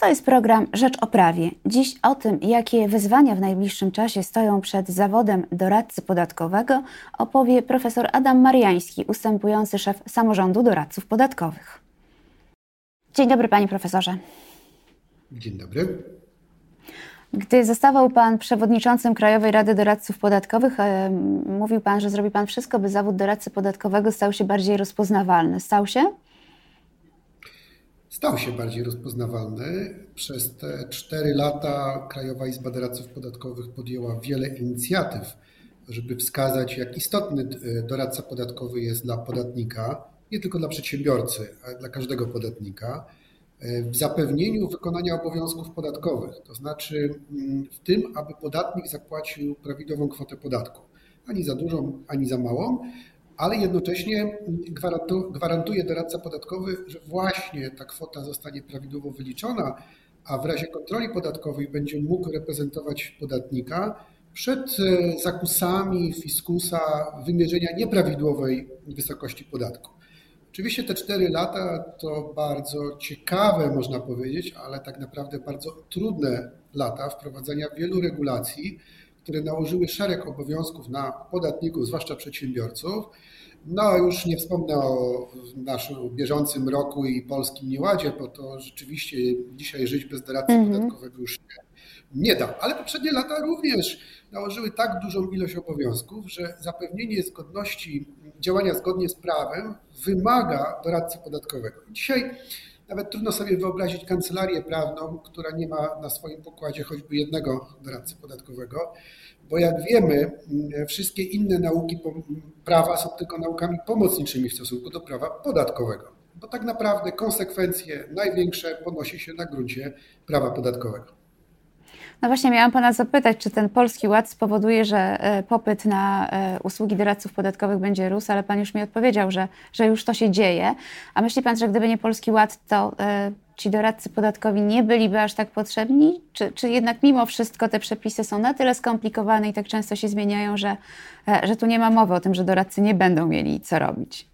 To jest program Rzecz o Prawie. Dziś o tym, jakie wyzwania w najbliższym czasie stoją przed zawodem doradcy podatkowego, opowie profesor Adam Mariański, ustępujący szef samorządu doradców podatkowych. Dzień dobry, panie profesorze. Dzień dobry. Gdy zostawał Pan przewodniczącym Krajowej Rady Doradców Podatkowych, e, mówił Pan, że zrobi Pan wszystko, by zawód doradcy podatkowego stał się bardziej rozpoznawalny. Stał się? Stał się bardziej rozpoznawalny. Przez te cztery lata Krajowa Izba Doradców Podatkowych podjęła wiele inicjatyw, żeby wskazać, jak istotny e, doradca podatkowy jest dla podatnika, nie tylko dla przedsiębiorcy, ale dla każdego podatnika w zapewnieniu wykonania obowiązków podatkowych, to znaczy mm, w tym, aby podatnik zapłacił prawidłową kwotę podatku, ani za dużą, ani za małą, ale jednocześnie gwarantuje doradca podatkowy, że właśnie ta kwota zostanie prawidłowo wyliczona, a w razie kontroli podatkowej będzie mógł reprezentować podatnika przed e, zakusami fiskusa wymierzenia nieprawidłowej wysokości podatku. Oczywiście te cztery lata to bardzo ciekawe, można powiedzieć, ale tak naprawdę bardzo trudne lata wprowadzania wielu regulacji, które nałożyły szereg obowiązków na podatników, zwłaszcza przedsiębiorców. No, już nie wspomnę o naszym bieżącym roku i polskim nieładzie, bo to rzeczywiście dzisiaj żyć bez doradcy mm -hmm. podatkowego już nie, nie da. Ale poprzednie lata również nałożyły tak dużą ilość obowiązków, że zapewnienie zgodności działania zgodnie z prawem wymaga doradcy podatkowego. Dzisiaj nawet trudno sobie wyobrazić kancelarię prawną, która nie ma na swoim pokładzie choćby jednego doradcy podatkowego, bo jak wiemy, wszystkie inne nauki prawa są tylko naukami pomocniczymi w stosunku do prawa podatkowego. Bo tak naprawdę konsekwencje największe ponosi się na gruncie prawa podatkowego. No właśnie, miałam Pana zapytać, czy ten polski ład spowoduje, że e, popyt na e, usługi doradców podatkowych będzie rósł, ale Pan już mi odpowiedział, że, że już to się dzieje. A myśli Pan, że gdyby nie polski ład, to e, ci doradcy podatkowi nie byliby aż tak potrzebni? Czy, czy jednak mimo wszystko te przepisy są na tyle skomplikowane i tak często się zmieniają, że, że tu nie ma mowy o tym, że doradcy nie będą mieli co robić?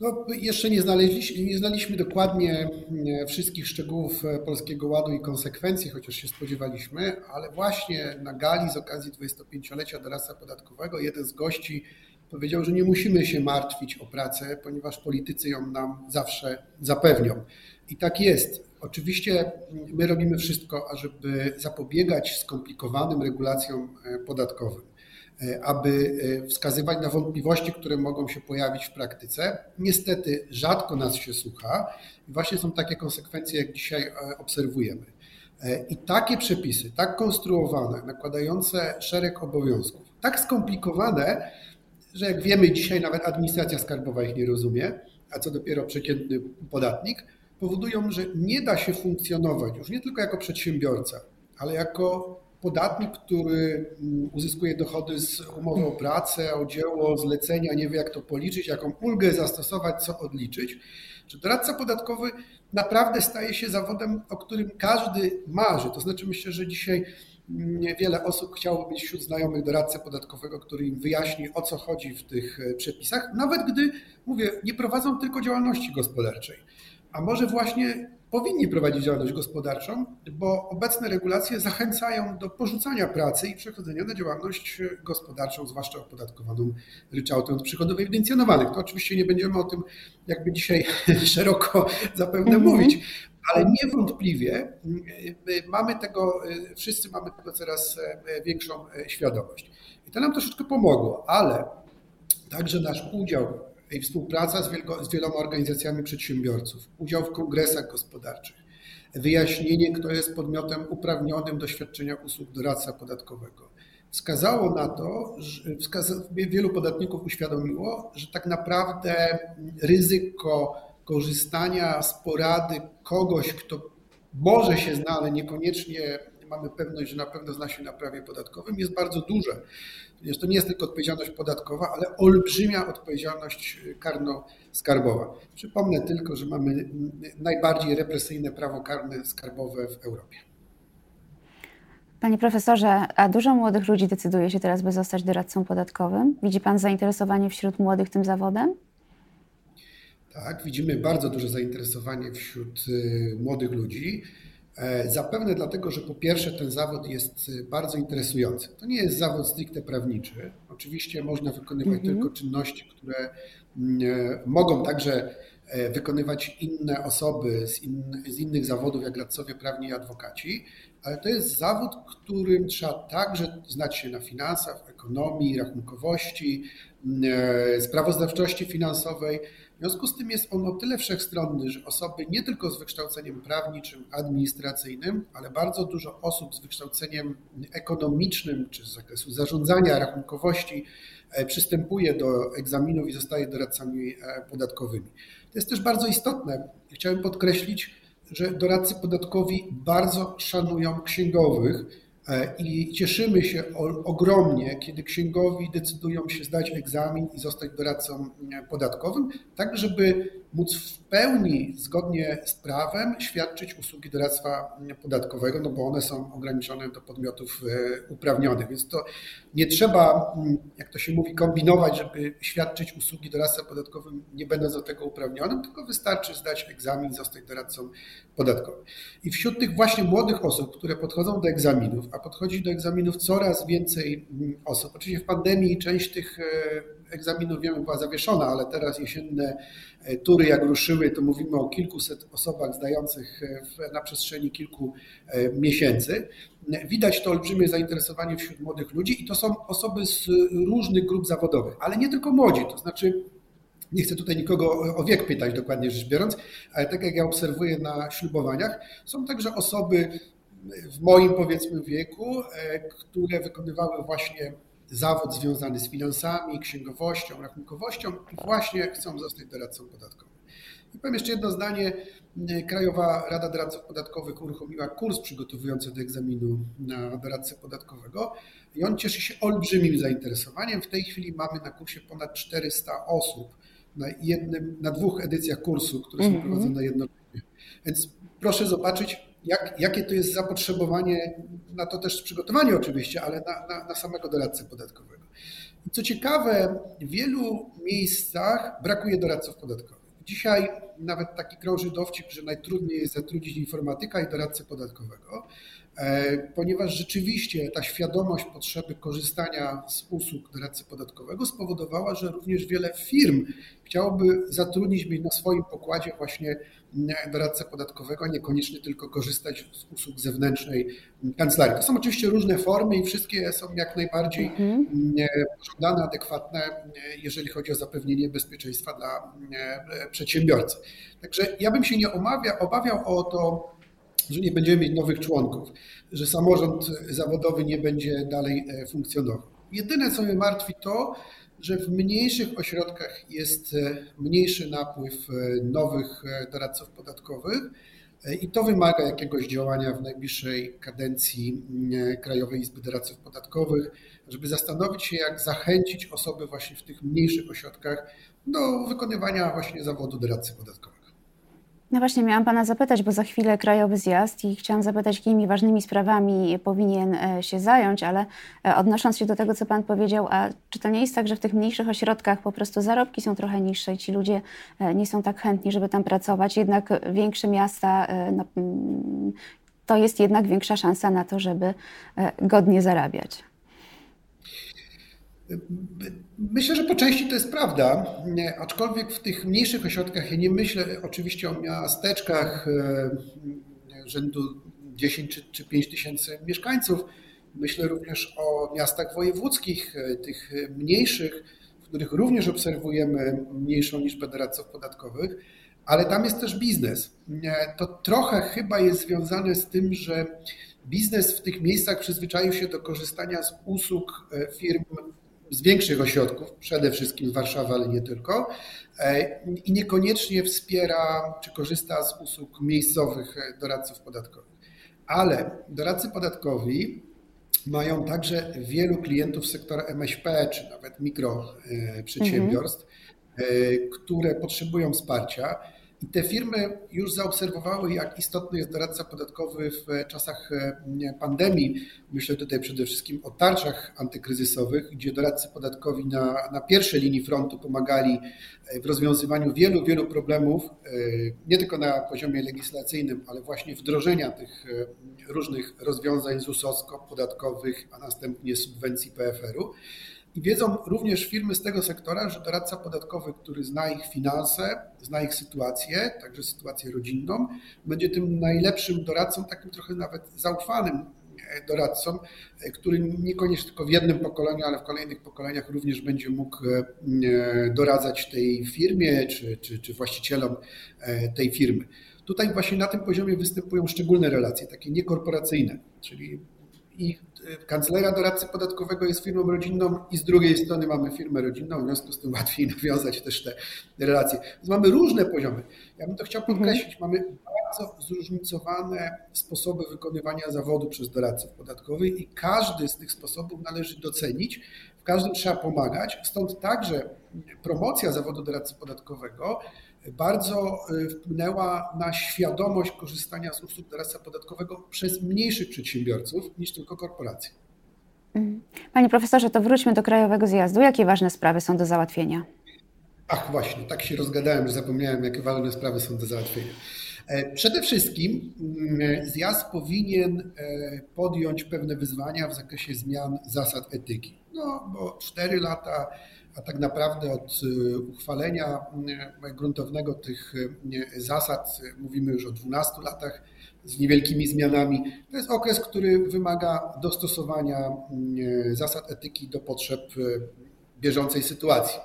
No, jeszcze nie znaleźliśmy, nie znaliśmy dokładnie e, wszystkich szczegółów e, Polskiego Ładu i konsekwencji, chociaż się spodziewaliśmy, ale właśnie na gali z okazji 25-lecia doradztwa podatkowego jeden z gości powiedział, że nie musimy się martwić o pracę, ponieważ politycy ją nam zawsze zapewnią. I tak jest. Oczywiście my robimy wszystko, ażeby zapobiegać skomplikowanym regulacjom e, podatkowym. E, aby e, wskazywać na wątpliwości, które mogą się pojawić w praktyce. Niestety rzadko nas się słucha i właśnie są takie konsekwencje, jak dzisiaj e, obserwujemy. I takie przepisy, tak konstruowane, nakładające szereg obowiązków, tak skomplikowane, że jak wiemy dzisiaj nawet administracja skarbowa ich nie rozumie, a co dopiero przeciętny podatnik, powodują, że nie da się funkcjonować już nie tylko jako przedsiębiorca, ale jako podatnik, który mm, uzyskuje dochody z umowy o pracę, o dzieło, zlecenia, nie wie jak to policzyć, jaką ulgę zastosować, co odliczyć, że doradca podatkowy naprawdę staje się zawodem, o którym każdy marzy. To znaczy myślę, że dzisiaj mm, wiele osób chciałoby mieć wśród znajomych doradcę podatkowego, który im wyjaśni o co chodzi w tych e, przepisach, nawet gdy, mówię, nie prowadzą tylko działalności gospodarczej. A może właśnie powinni prowadzić działalność gospodarczą, bo obecne regulacje zachęcają do porzucania pracy i przechodzenia na działalność gospodarczą, zwłaszcza opodatkowaną ryczałtem od przychodów ewidencjonowanych. To oczywiście nie będziemy o tym jakby dzisiaj szeroko zapewne mhm. mówić, ale niewątpliwie y, mamy tego, y, wszyscy mamy tego coraz większą świadomość. I to nam troszeczkę pomogło, ale także nasz udział i współpraca z, wielko, z wieloma organizacjami przedsiębiorców, udział w kongresach gospodarczych, wyjaśnienie, kto jest podmiotem uprawnionym do świadczenia usług doradca podatkowego. Wskazało na to, że wielu podatników uświadomiło, że tak naprawdę ryzyko korzystania z porady kogoś, kto może się zna, ale niekoniecznie mamy pewność, że na pewno zna się na prawie podatkowym, jest bardzo duże. Ponieważ to nie jest tylko odpowiedzialność podatkowa, ale olbrzymia odpowiedzialność karno-skarbowa. Przypomnę tylko, że mamy najbardziej represyjne prawo karne skarbowe w Europie. Panie profesorze, a dużo młodych ludzi decyduje się teraz, by zostać doradcą podatkowym? Widzi Pan zainteresowanie wśród młodych tym zawodem? Tak, widzimy bardzo duże zainteresowanie wśród młodych ludzi. E, zapewne dlatego, że po pierwsze ten zawód jest e, bardzo interesujący. To nie jest zawód stricte prawniczy. Oczywiście można wykonywać mhm. tylko czynności, które mm, e, mogą także wykonywać inne osoby z, in, z innych zawodów, jak radcowie prawni i adwokaci, ale to jest zawód, którym trzeba także znać się na finansach, ekonomii, rachunkowości, mm, sprawozdawczości finansowej. W związku z tym jest on o tyle wszechstronny, że osoby nie tylko z wykształceniem prawniczym, administracyjnym, ale bardzo dużo osób z wykształceniem ekonomicznym czy z zakresu zarządzania, rachunkowości e, przystępuje do egzaminów i zostaje doradcami e, podatkowymi. To jest też bardzo istotne. Chciałem podkreślić, że doradcy podatkowi bardzo szanują księgowych I cieszymy się ogromnie, kiedy księgowi decydują się zdać egzamin i zostać doradcą e, podatkowym, tak żeby móc w pełni, zgodnie z prawem, świadczyć usługi doradztwa podatkowego, no bo one są ograniczone do podmiotów e, uprawnionych. Więc to nie trzeba, jak to się mówi, kombinować, żeby świadczyć usługi doradztwa podatkowym, nie będąc do tego uprawnionym, tylko wystarczy zdać egzamin, zostać doradcą podatkowym. I wśród tych właśnie młodych osób, które podchodzą do egzaminów, a podchodzi do egzaminów coraz więcej osób, oczywiście w pandemii część tych e, egzaminów, wiemy, była zawieszona, ale teraz jesienne e, tury jak ruszyły, to mówimy o kilkuset osobach zdających e, na przestrzeni kilku e, miesięcy. Widać to olbrzymie zainteresowanie wśród młodych ludzi i to są osoby z różnych grup zawodowych, ale nie tylko młodzi, to znaczy nie chcę tutaj nikogo o wiek pytać dokładnie rzecz biorąc, ale tak jak ja obserwuję na ślubowaniach, są także osoby w moim powiedzmy wieku, które wykonywały właśnie zawód związany z finansami, księgowością, rachunkowością i właśnie chcą zostać doradcą podatkowym. I powiem jeszcze jedno zdanie. Krajowa Rada Doradców Podatkowych uruchomiła kurs przygotowujący do egzaminu na doradcę podatkowego i on cieszy się olbrzymim zainteresowaniem. W tej chwili mamy na kursie ponad 400 osób na, jednym, na dwóch edycjach kursu, które są -hmm. prowadzone jednocześnie. Więc proszę zobaczyć, jak, jakie to jest zapotrzebowanie, na to też przygotowanie oczywiście, ale na, na, na samego doradcę podatkowego. I co ciekawe, w wielu miejscach brakuje doradców podatkowych. Dzisiaj nawet taki krąży dowcip, że najtrudniej jest zatrudnić informatyka i doradcę podatkowego, ponieważ rzeczywiście ta świadomość potrzeby korzystania z usług doradcy podatkowego spowodowała, że również wiele firm chciałoby zatrudnić, mieć na swoim pokładzie właśnie doradcę podatkowego, a niekoniecznie tylko korzystać z usług zewnętrznej kancelarii. To są oczywiście różne formy i wszystkie są jak najbardziej mhm. pożądane, adekwatne, jeżeli chodzi o zapewnienie bezpieczeństwa dla przedsiębiorcy. Także ja bym się nie obawiał o to, że nie będziemy mieć nowych członków, że samorząd zawodowy nie będzie dalej e, funkcjonował. Jedyne, co mnie martwi, to, że w mniejszych ośrodkach jest e, mniejszy napływ e, nowych doradców podatkowych i to wymaga jakiegoś działania w najbliższej kadencji Krajowej Izby Doradców Podatkowych, żeby zastanowić się, jak zachęcić osoby właśnie w tych mniejszych ośrodkach do wykonywania właśnie zawodu doradcy podatkowego. No właśnie, miałam Pana zapytać, bo za chwilę krajowy zjazd i chciałam zapytać, jakimi ważnymi sprawami powinien e, się zająć, ale e, odnosząc się do tego, co Pan powiedział, a czy to nie jest tak, że w tych mniejszych ośrodkach po prostu zarobki są trochę niższe i ci ludzie e, nie są tak chętni, żeby tam pracować, jednak większe miasta, no, mm, to jest jednak większa szansa na to, żeby godnie zarabiać? Myślę, że po części to jest prawda, aczkolwiek w tych mniejszych ośrodkach, ja nie myślę oczywiście o miasteczkach e, rzędu 10 czy, czy 5 tysięcy mieszkańców, myślę również o miastach wojewódzkich, e, tych mniejszych, w których również obserwujemy mniejszą liczbę doradców podatkowych, ale tam jest też biznes. To trochę chyba jest związane z tym, że biznes w tych miejscach przyzwyczaił się do korzystania z usług e, firm z większych ośrodków, przede wszystkim z Warszawy, ale nie tylko, e, i niekoniecznie wspiera czy korzysta z usług miejscowych e, doradców podatkowych. Ale doradcy podatkowi mają także wielu klientów sektora MŚP, czy nawet mikroprzedsiębiorstw, mhm. które potrzebują wsparcia. I te firmy już zaobserwowały, jak istotny jest doradca podatkowy w czasach pandemii. Myślę tutaj przede wszystkim o tarczach antykryzysowych, gdzie doradcy podatkowi na, na pierwszej linii frontu pomagali w rozwiązywaniu wielu, wielu problemów, nie tylko na poziomie legislacyjnym, ale właśnie wdrożenia tych różnych rozwiązań ZUS-owsko-podatkowych, a następnie subwencji PFR-u. I wiedzą również firmy z tego sektora, że doradca podatkowy, który zna ich finanse, zna ich sytuację, także sytuację rodzinną, będzie tym najlepszym doradcą, takim trochę nawet zaufanym e, doradcą, e, który niekoniecznie tylko w jednym pokoleniu, ale w kolejnych pokoleniach również będzie mógł e, doradzać tej firmie czy, czy, czy właścicielom tej firmy. Tutaj właśnie na tym poziomie występują szczególne relacje, takie niekorporacyjne, czyli i kancelera doradcy podatkowego jest firmą rodzinną i z drugiej strony mamy firmę rodzinną, w związku z tym łatwiej nawiązać też te relacje. Więc mamy różne poziomy. Ja bym to chciał podkreślić. Mamy bardzo zróżnicowane sposoby wykonywania zawodu przez doradców podatkowych i każdy z tych sposobów należy docenić. W każdym trzeba pomagać. Stąd także promocja zawodu doradcy podatkowego bardzo y, wpłynęła na świadomość korzystania z usług doradcy podatkowego przez mniejszych przedsiębiorców niż tylko korporacje. Mhm. Panie profesorze, to wróćmy do krajowego zjazdu. Jakie ważne sprawy są do załatwienia? Ach, właśnie, tak się rozgadałem, że zapomniałem, jakie ważne sprawy są do załatwienia. E, przede wszystkim mm, zjazd powinien e, podjąć pewne wyzwania w zakresie zmian zasad etyki. No, bo cztery lata a tak naprawdę od y, uchwalenia y, gruntownego tych y, zasad, mówimy już o 12 latach z niewielkimi zmianami, to jest okres, który wymaga dostosowania zasad etyki do potrzeb bieżącej sytuacji.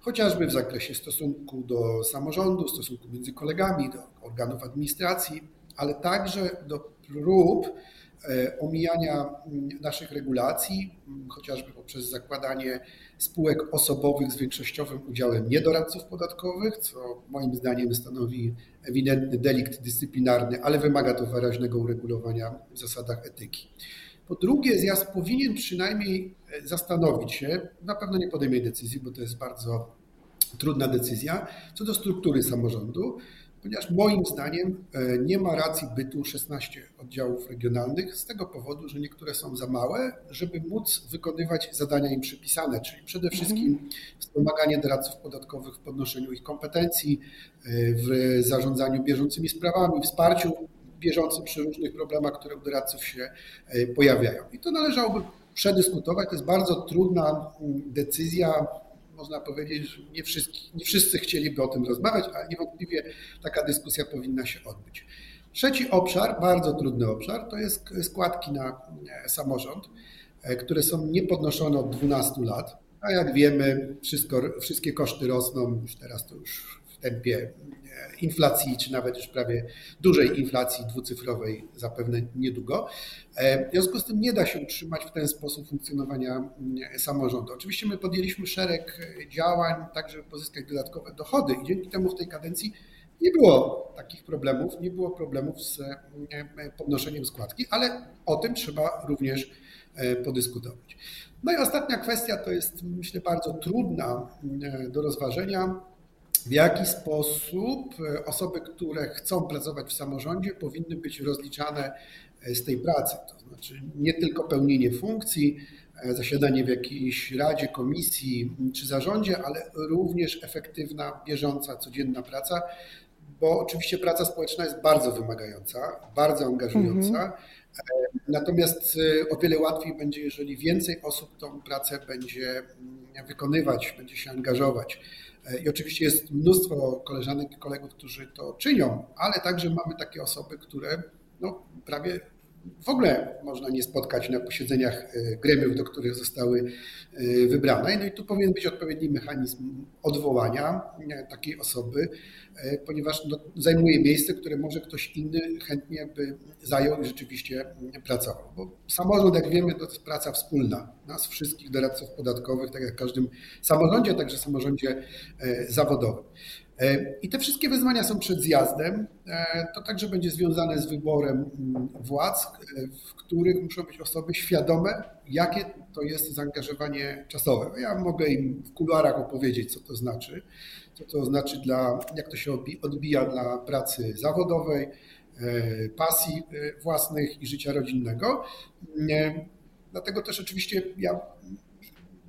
Chociażby w zakresie stosunku do samorządu, stosunku między kolegami, do organów administracji, ale także do prób omijania mm, naszych regulacji, mm, chociażby poprzez zakładanie spółek osobowych z większościowym udziałem niedoradców podatkowych, co moim zdaniem stanowi ewidentny delikt dyscyplinarny, ale wymaga to wyraźnego uregulowania w zasadach etyki. Po drugie, zjazd powinien przynajmniej e, zastanowić się, na pewno nie podejmie decyzji, bo to jest bardzo trudna decyzja, co do struktury samorządu, ponieważ moim zdaniem e, nie ma racji bytu 16 oddziałów regionalnych z tego powodu, że niektóre są za małe, żeby móc wykonywać zadania im przypisane, czyli przede wszystkim wspomaganie doradców podatkowych w podnoszeniu ich kompetencji, e, w zarządzaniu bieżącymi sprawami, wsparciu bieżącym przy różnych problemach, które u doradców się e, pojawiają. I to należałoby przedyskutować. To jest bardzo trudna mm, decyzja, można powiedzieć, że nie, nie wszyscy chcieliby o tym rozmawiać, ale niewątpliwie taka dyskusja powinna się odbyć. Trzeci obszar, bardzo trudny obszar, to jest składki na e, samorząd, e, które są niepodnoszone od 12 lat. A jak wiemy, wszystko, wszystkie koszty rosną, już teraz to już tempie inflacji, czy nawet już prawie dużej inflacji dwucyfrowej zapewne niedługo. E, w związku z tym nie da się utrzymać w ten sposób funkcjonowania mm, samorządu. Oczywiście my podjęliśmy szereg działań, tak żeby pozyskać dodatkowe dochody i dzięki temu w tej kadencji nie było takich problemów, nie było problemów z mm, podnoszeniem składki, ale o tym trzeba również e, podyskutować. No i ostatnia kwestia to jest, myślę, bardzo trudna mm, do rozważenia w jaki sposób e, osoby, które chcą pracować w samorządzie, powinny być rozliczane e, z tej pracy. To znaczy nie tylko pełnienie funkcji, e, zasiadanie w jakiejś radzie, komisji czy zarządzie, ale również efektywna, bieżąca, codzienna praca, bo oczywiście praca społeczna jest bardzo wymagająca, bardzo angażująca. Mhm. Natomiast o wiele łatwiej będzie, jeżeli więcej osób tą pracę będzie mm, wykonywać, będzie się angażować. I oczywiście jest mnóstwo koleżanek i kolegów, którzy to czynią, ale także mamy takie osoby, które no, prawie w ogóle można nie spotkać na posiedzeniach e, gremiów, do których zostały e, wybrane. No i tu powinien być odpowiedni mechanizm odwołania e, takiej osoby, ponieważ no, zajmuje miejsce, które może ktoś inny chętnie by zajął i rzeczywiście pracował. Bo samorząd, jak wiemy, to jest praca wspólna nas wszystkich doradców podatkowych, tak jak w każdym samorządzie, także samorządzie zawodowym. I te wszystkie wyzwania są przed zjazdem. To także będzie związane z wyborem mm, władz, w których muszą być osoby świadome, jakie to jest zaangażowanie czasowe. Ja mogę im w kuluarach opowiedzieć, co to znaczy, co to znaczy dla, jak to się odbija dla pracy zawodowej, pasji własnych i życia rodzinnego. Dlatego też oczywiście ja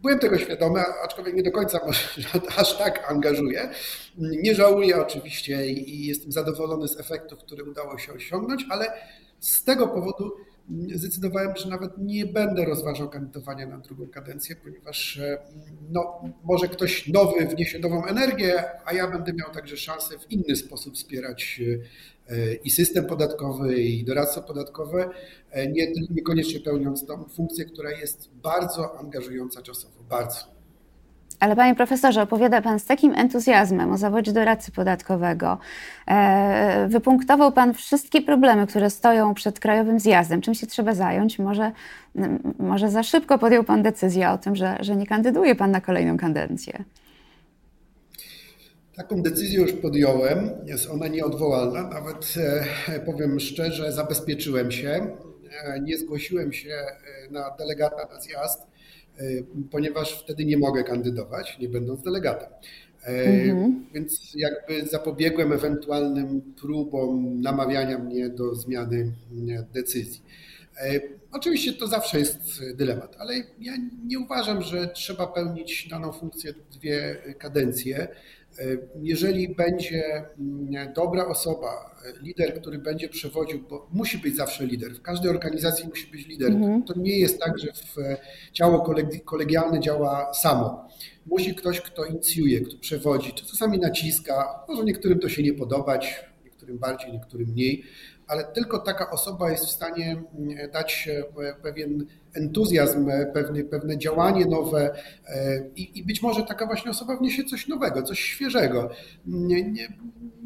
Byłem tego świadomy, aczkolwiek nie do końca może aż tak angażuję. Nie żałuję oczywiście i jestem zadowolony z efektów, które udało się osiągnąć, ale z tego powodu zdecydowałem, że nawet nie będę rozważał kandydowania na drugą kadencję, ponieważ e, no, może ktoś nowy wniesie nową energię, a ja będę miał także szansę w inny sposób wspierać e, i system podatkowy, i doradztwo podatkowe, e, nie, niekoniecznie pełniąc tą funkcję, która jest bardzo angażująca czasowo, bardzo. Ale panie profesorze, opowiada pan z takim entuzjazmem o zawodzie doradcy podatkowego. E, wypunktował pan wszystkie problemy, które stoją przed krajowym zjazdem. Czym się trzeba zająć? Może, może za szybko podjął pan decyzję o tym, że, że nie kandyduje pan na kolejną kadencję. Taką decyzję już podjąłem. Jest ona nieodwołalna. Nawet e, powiem szczerze, zabezpieczyłem się. E, nie zgłosiłem się na delegata na zjazd ponieważ wtedy nie mogę kandydować, nie będąc delegatem. E, mhm. Więc jakby zapobiegłem ewentualnym próbom namawiania mnie do zmiany decyzji. E, oczywiście to zawsze jest dylemat, ale ja nie uważam, że trzeba pełnić daną funkcję dwie kadencje. Jeżeli będzie mm, dobra osoba, lider, który będzie przewodził, bo musi być zawsze lider, w każdej organizacji musi być lider. Mhm. To nie jest tak, że w ciało kolegialne działa samo. Musi ktoś, kto inicjuje, kto przewodzi, czy czasami naciska. Może niektórym to się nie podobać, niektórym bardziej, niektórym mniej, ale tylko taka osoba jest w stanie mm, dać e, pewien entuzjazm, e, pewne, pewne działanie nowe e, i, i być może taka właśnie osoba wniesie coś nowego, coś świeżego. Nie, nie,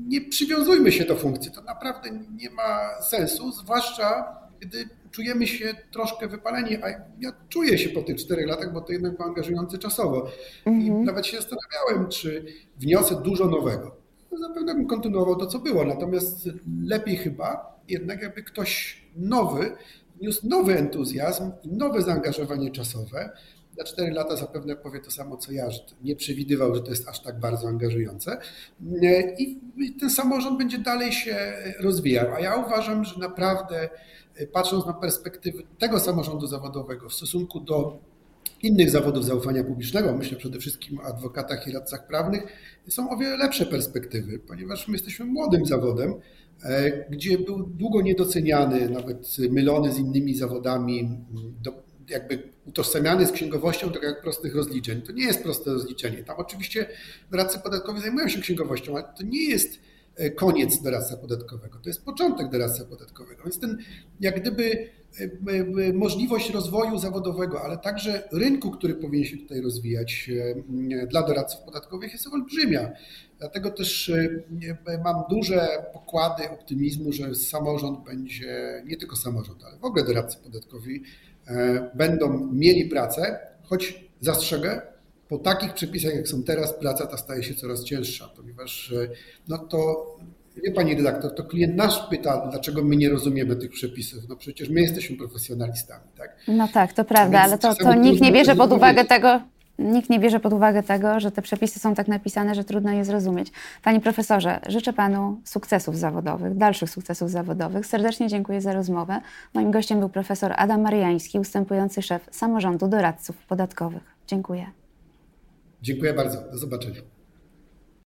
nie przywiązujmy się do funkcji, to naprawdę nie ma sensu, zwłaszcza gdy czujemy się troszkę wypaleni, a ja czuję się po tych czterech latach, bo to jednak było angażujące czasowo. I mhm. nawet się zastanawiałem, czy wniosę dużo nowego. No, zapewne bym kontynuował to, co było, natomiast lepiej chyba jednak jakby ktoś nowy wniósł nowy entuzjazm i nowe zaangażowanie czasowe. Za cztery lata zapewne powie to samo co ja, że nie przewidywał, że to jest aż tak bardzo angażujące. I ten samorząd będzie dalej się rozwijał. A ja uważam, że naprawdę patrząc na perspektywy tego samorządu zawodowego w stosunku do innych zawodów zaufania publicznego, myślę przede wszystkim o adwokatach i radcach prawnych, są o wiele lepsze perspektywy, ponieważ my jesteśmy młodym zawodem, gdzie był długo niedoceniany, nawet mylony z innymi zawodami, jakby utożsamiany z księgowością, tak jak prostych rozliczeń. To nie jest proste rozliczenie. Tam oczywiście doradcy podatkowi zajmują się księgowością, ale to nie jest e, koniec doradztwa podatkowego, to jest początek doradztwa podatkowego. Więc ten jak gdyby e, możliwość rozwoju zawodowego, ale także rynku, który powinien się tutaj rozwijać dla doradców podatkowych jest olbrzymia. Dlatego też mam duże pokłady optymizmu, że samorząd będzie, nie tylko samorząd, ale w ogóle doradcy podatkowi E, będą mieli pracę, choć zastrzegę, po takich przepisach, jak są teraz, praca ta staje się coraz cięższa, ponieważ e, no to, wie Pani redaktor, to klient nasz pyta, dlaczego my nie rozumiemy tych przepisów. No przecież my jesteśmy profesjonalistami, tak? No tak, to prawda, ale to, to nikt nie bierze pod uwagę tego, nikt nie bierze pod uwagę tego, że te przepisy są tak napisane, że trudno je zrozumieć. Panie profesorze, życzę panu sukcesów zawodowych, dalszych sukcesów zawodowych. Serdecznie dziękuję za rozmowę. Moim gościem był profesor Adam Mariański, ustępujący szef samorządu doradców podatkowych. Dziękuję. Dziękuję bardzo. Do zobaczenia.